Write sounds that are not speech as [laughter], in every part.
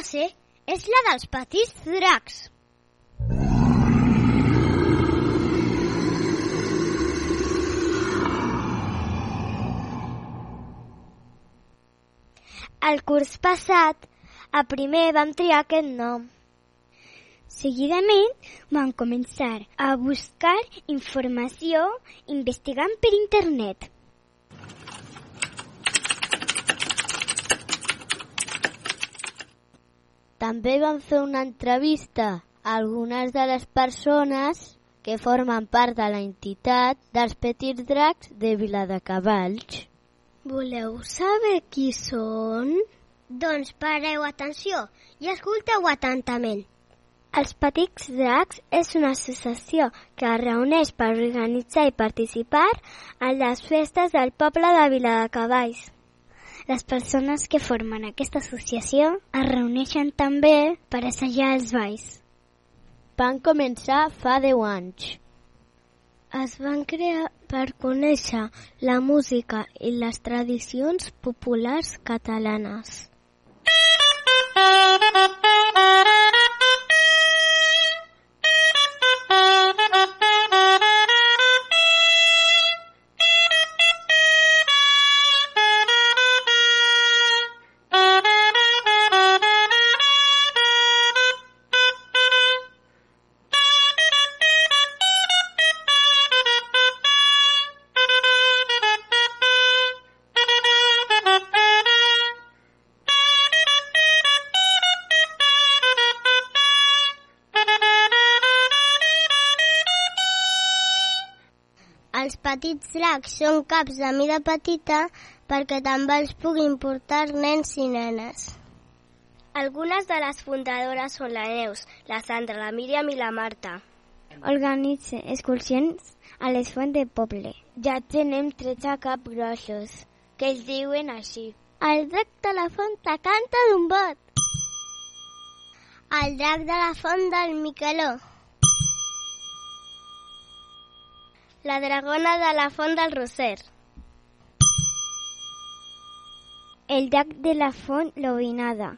Classe és la dels petits dracs. El curs passat, a primer vam triar aquest nom. Seguidament vam començar a buscar informació investigant per internet. També vam fer una entrevista a algunes de les persones que formen part de la entitat dels Petits Dracs de Viladecavalls. Voleu saber qui són? Doncs pareu atenció i escolteu atentament. Els Petits Dracs és una associació que es reuneix per organitzar i participar en les festes del poble de Viladecavalls. Les persones que formen aquesta associació es reuneixen també per assajar els balls. Van començar fa 10 anys. Es van crear per conèixer la música i les tradicions populars catalanes. Petits dracs són caps de mida petita perquè també els puguin portar nens i nenes. Algunes de les fundadores són la Neus, la Sandra, la Míriam i la Marta. Organitza excursions a les fonts de poble. Ja tenem 13 caps grossos, que es diuen així. El drac de la font te canta d'un bot. El drac de la font del Miqueló. La dragona de la font del Roser. El drac de la font Lobinada.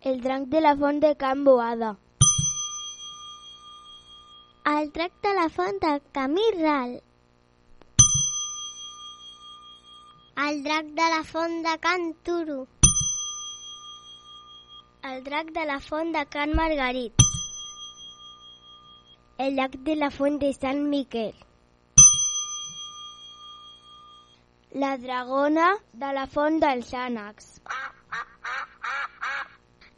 El drac de la font de Can Boada. El drac de la font de Camí Ral. El drac de la font de Can Turo. El drac de la font de Can Margarit. El llac de la font de Sant Miquel. La dragona de la font dels ànecs.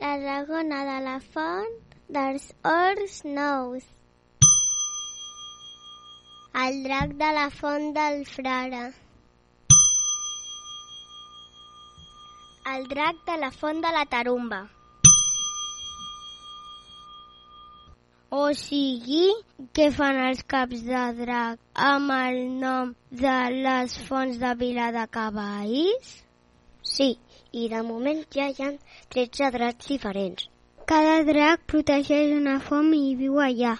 La dragona de la font dels Horts Nous. El drac de la font del Frare. El drac de la font de la Tarumba. O sigui, què fan els caps de drac amb el nom de les fonts de Vila de Cavalls? Sí, i de moment ja hi ha 13 dracs diferents. Cada drac protegeix una font i viu allà.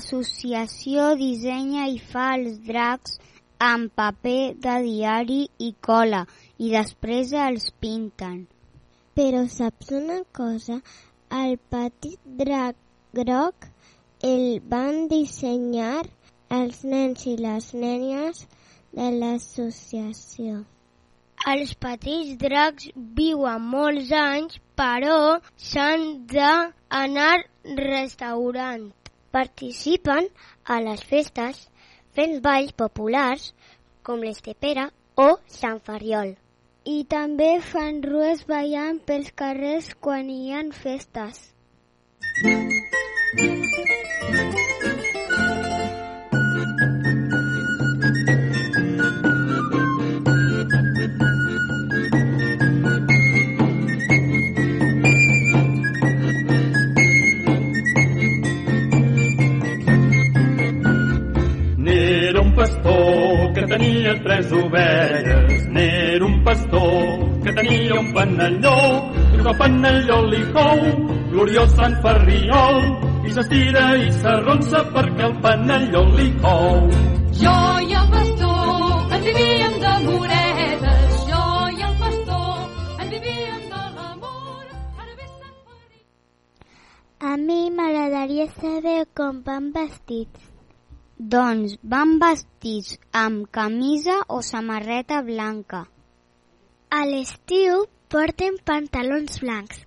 L'associació dissenya i fa els dracs amb paper de diari i cola i després els pinten. Però saps una cosa? El petit drac groc el van dissenyar els nens i les nenes de l'associació. Els petits dracs viuen molts anys, però s'han d'anar restaurant. Participen a les festes fent balls populars com l'estepera o Sant Fariol. I també fan rues ballant pels carrers quan hi ha festes. N'era tenia tres ovelles. N'era un pastor que tenia un panelló. I el panelló li cou, gloriós Sant Ferriol. I s'estira i s'arronsa perquè el panelló li cou. Jo i el pastor ens vivíem. Jo i el pastor ens vivíem de l'amor. Ara ve Sant Ferriol. A mi m'agradaria saber com van vestits. Doncs van vestits amb camisa o samarreta blanca. A l'estiu porten pantalons blancs,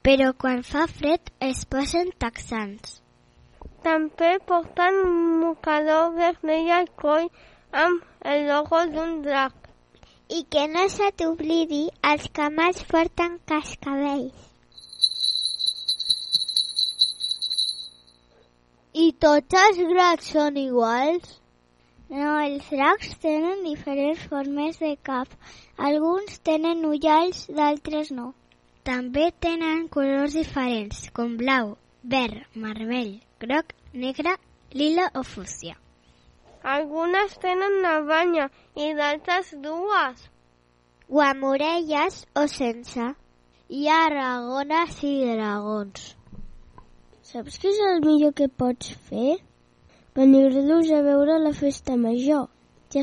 però quan fa fred es posen texans. També porten un mocador vermell al coll amb el logo d'un drac. I que no se t'oblidi, els camals porten cascabells. I tots els dracs són iguals? No, els dracs tenen diferents formes de cap. Alguns tenen ullals, d'altres no. També tenen colors diferents, com blau, verd, vermell, groc, negre, lila o fúcsia. Algunes tenen una banya i d'altres dues. O amb orelles o sense. Hi ha dragones i dragons. Saps què és el millor que pots fer? Venir-los a veure la festa major. Ja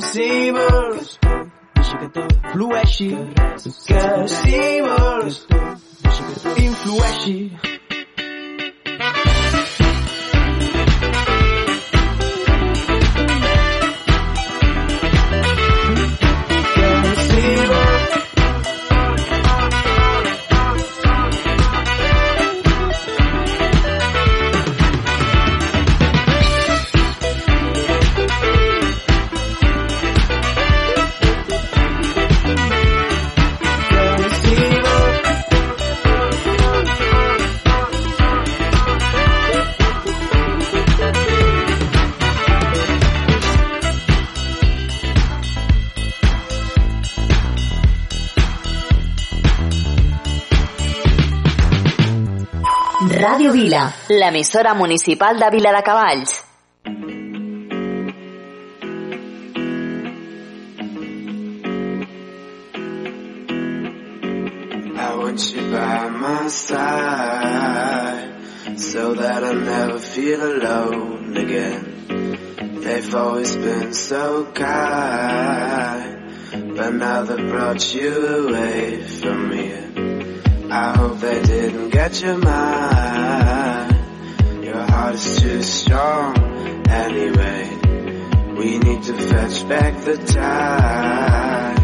Si vols deixa que tot flueixi. Que si vols influeixi Vila. L'emissora municipal de Vila de Cavalls. I want you by my side so that I never feel alone again. They've always been so kind, but now they brought you away from me. I hope they didn't get your mind. Heart is too strong anyway. We need to fetch back the time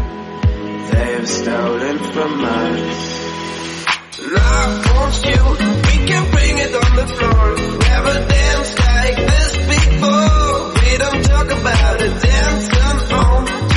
they have stolen from us. And I want you, we can bring it on the floor. Never danced like this before. We don't talk about it, dancing on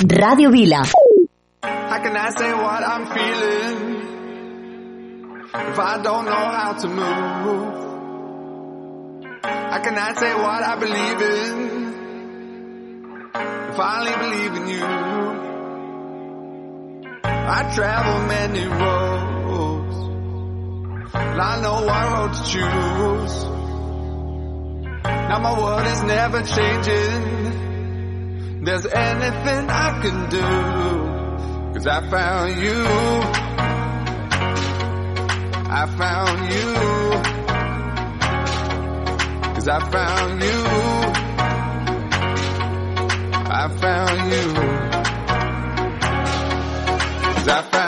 Ràdio Vila. How can I say what I'm feeling if I don't know how to move? How can I say what I believe in if I only believe in you? I travel many roads, and I know what road to choose. Now my world is never changing. There's anything I can do, cause I found you. I found you. Cause I found you. I found you. Cause I found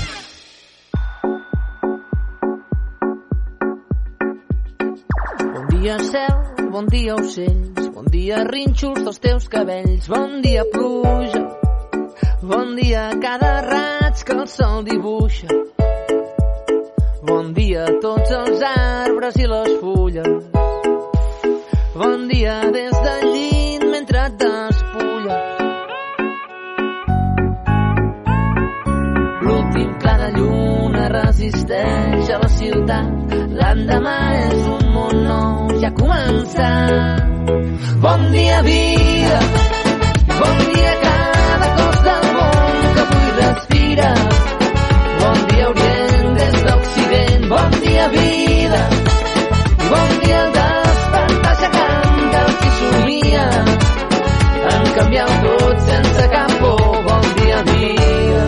Bon dia ocells, bon dia rínxols dels teus cabells, bon dia pluja, bon dia cada raig que el sol dibuixa. Bon dia a tots els arbres i les fulles. Bon dia des del llit mentre et despulles. L'últim clar de lluna resisteix a la ciutat. L'endemà és un món nou, ja ha començat. Bon dia, vida! Bon dia, cada cos del món que avui respira. Bon dia, Orient des d'Occident. Bon dia, vida! I bon dia, el despertar aixecant del qui somia. En canviar tot sense cap por. Bon dia, vida!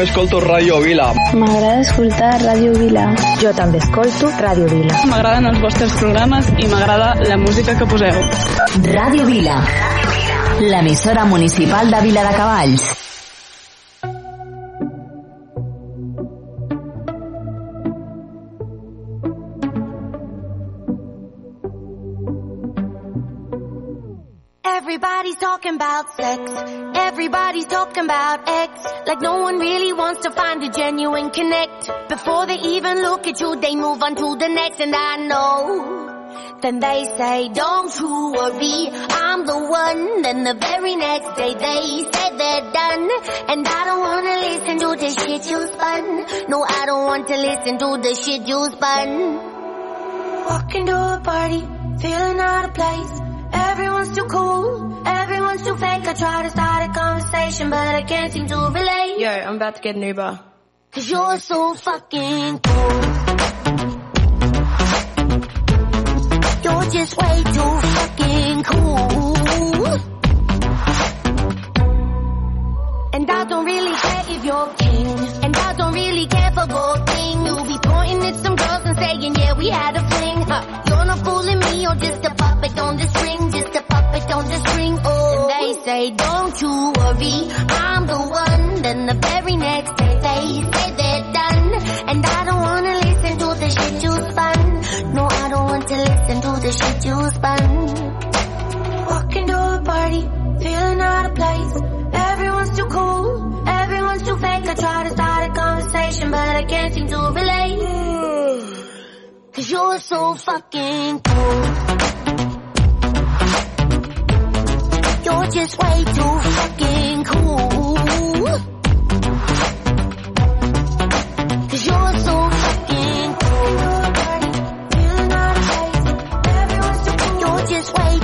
També escolto Ràdio Vila. M'agrada escoltar Ràdio Vila. Jo també escolto Ràdio Vila. M'agraden els vostres programes i m'agrada la música que poseu. Ràdio Vila. L'emissora municipal de Vila de Cavalls. Everybody's talking about sex. Everybody's talking about Like no one really wants to find a genuine connect. Before they even look at you, they move on to the next. And I know. Then they say, don't you worry, I'm the one. Then the very next day they say they're done. And I don't wanna listen to the shit you spun. No, I don't want to listen to the shit you spun. Walking to a party, feeling out of place. Everyone's too cool, everyone's too fake. I try to start a conversation, but I can't seem to relate. Yo, I'm about to get an Uber. Cause you're so fucking cool. You're just way too fucking cool. And I don't really care if you're king. And I don't really care for gold thing. You'll be pointing at some girls and saying, yeah, we had a fling. Huh. You're not fooling me, you're just a puppet on the string, just a puppet on the string. Oh, and they say, don't you worry, I'm the one. Then the very next day they say they're done. And I don't wanna listen to the shit you spun. No, I don't want to listen to the shit you spun. Walking to a party, feeling out of place. Everyone's too cool, everyone's too fake. I try to start a conversation, but I can't seem to relate. [sighs] Cause you're so fucking cool. You're just way too fucking cool. Cause you're so fucking cool. You're just way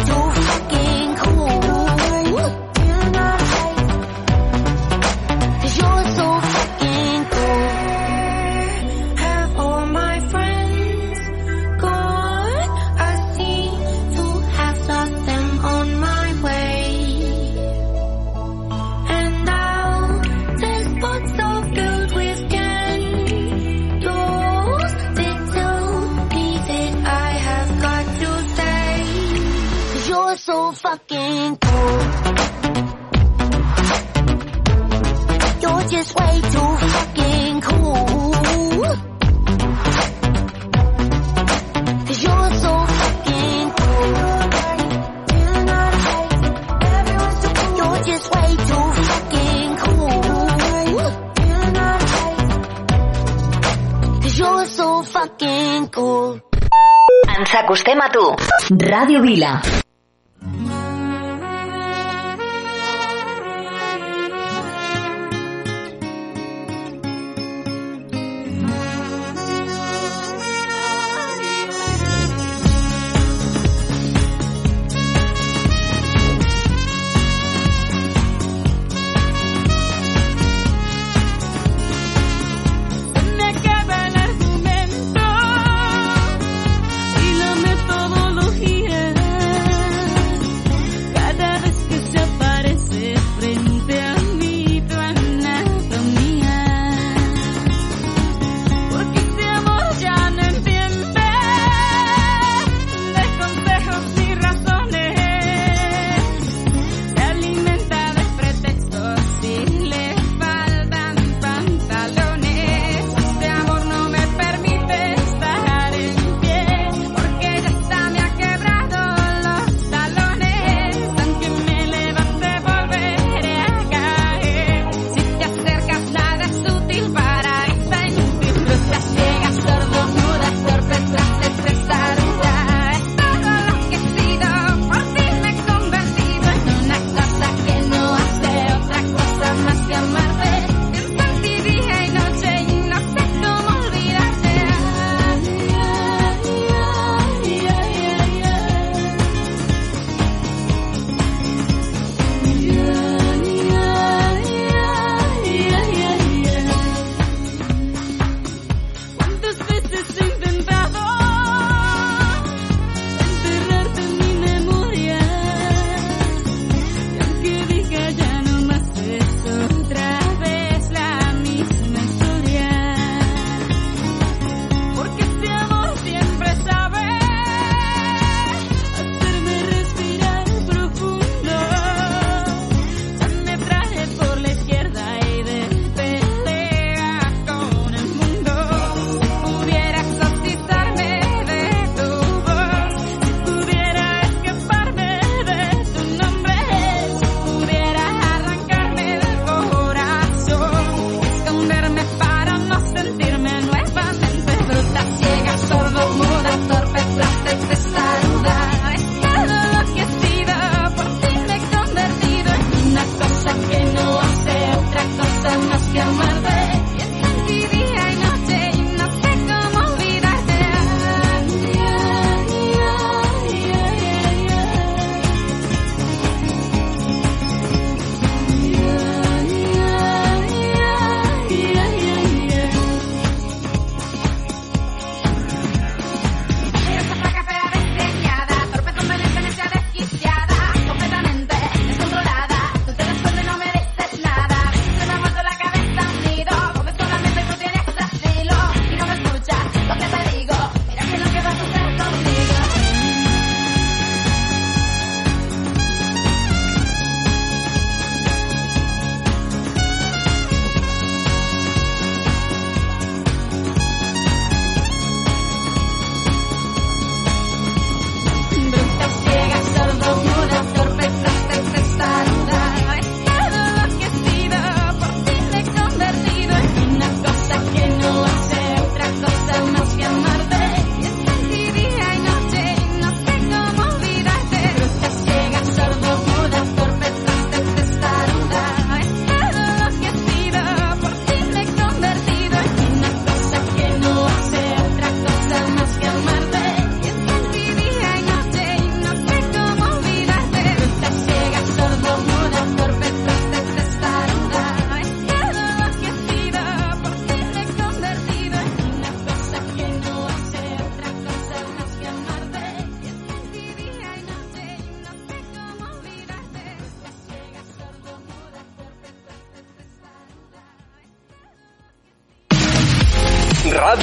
Ràdio Vila. que amarte.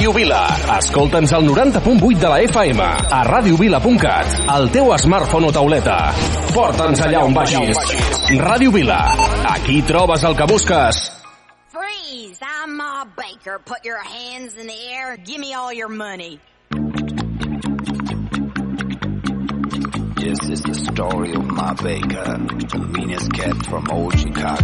Ràdio Vila. Escolta'ns al 90.8 de la FM, a radiovila.cat, al teu smartphone o tauleta. Porta'ns allà on vagis. Ràdio Vila. Aquí trobes el que busques. Freeze! I'm Ma Baker. Put your hands in the air. Give me all your money. This is the story of Ma Baker, the meanest cat from old Chicago.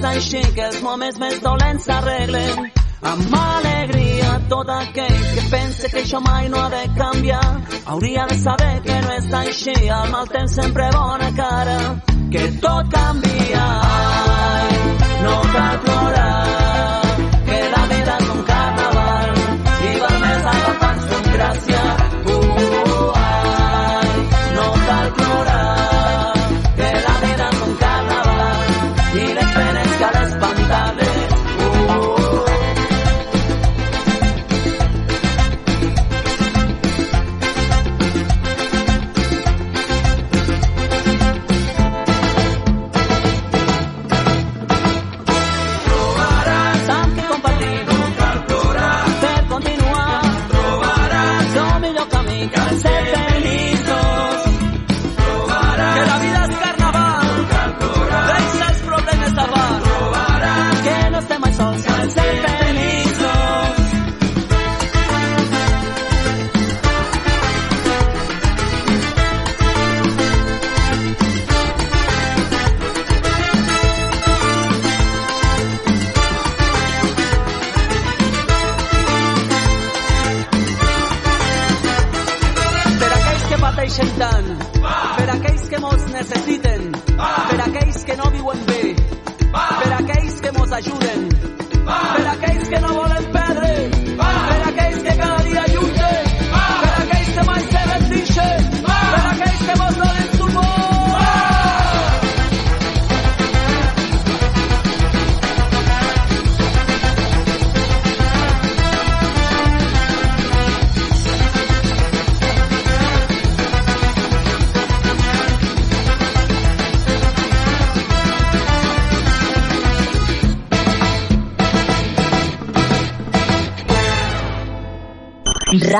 sense així que els moments més dolents s'arreglen. Amb alegria tot aquell que pense que això mai no ha de canviar. Hauria de saber que no és així el mal temps sempre bona cara. Que tot canvia Ai, no cal plorar.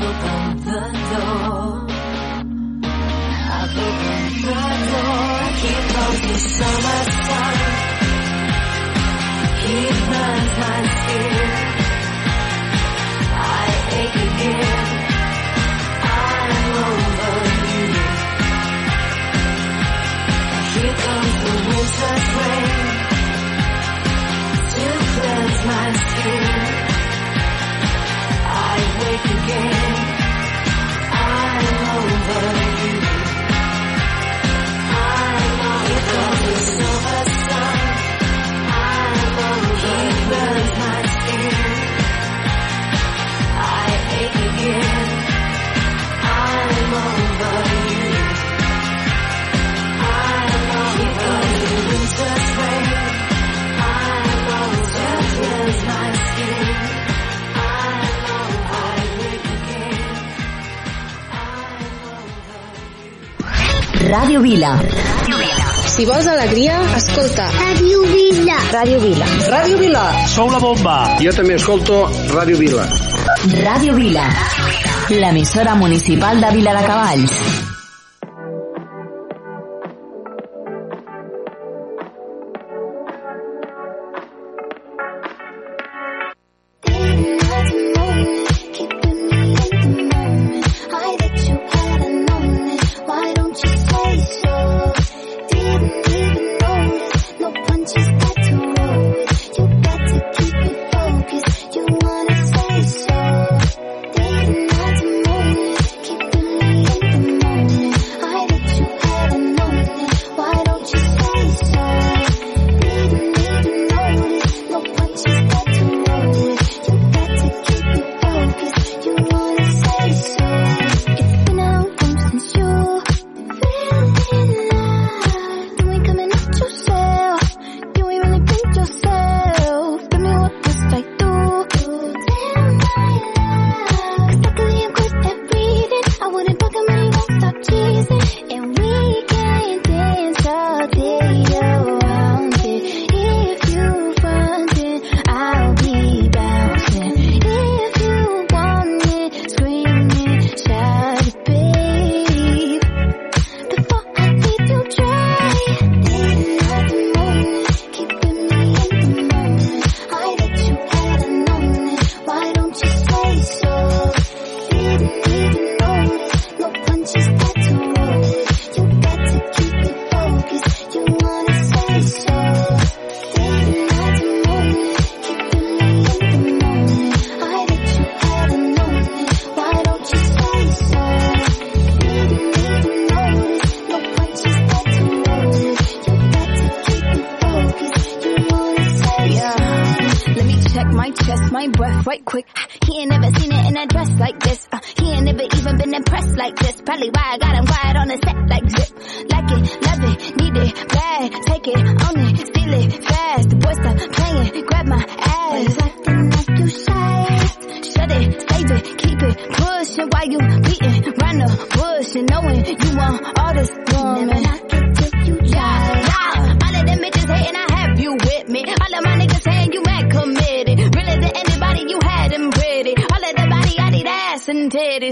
the Radio Vila. Si vols alegria, escolta. Radio Vila. Radio Vila. Radio Vila. Sou la bomba. Jo també escolto Radio Vila. Ràdio Vila. L'emissora municipal de Vila de Cavalls.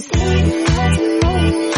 place.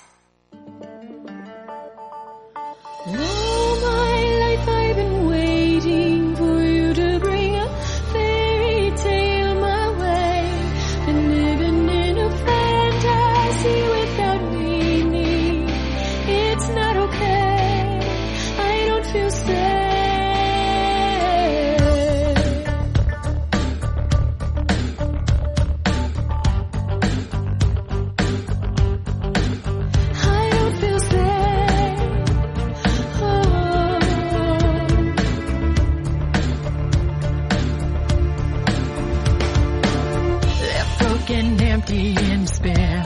and empty and despair.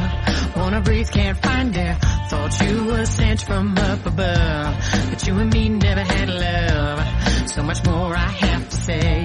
Wanna breathe, can't find air. Thought you were sent from up above, but you and me never had love. So much more I have to say.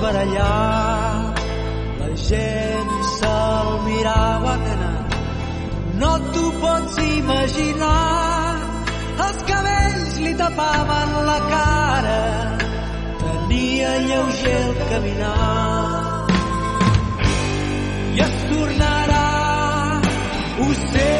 per allà. La gent se'l mirava anar. No t'ho pots imaginar. Els cabells li tapaven la cara. Tenia lleuger el caminar. I es tornarà, ho sé,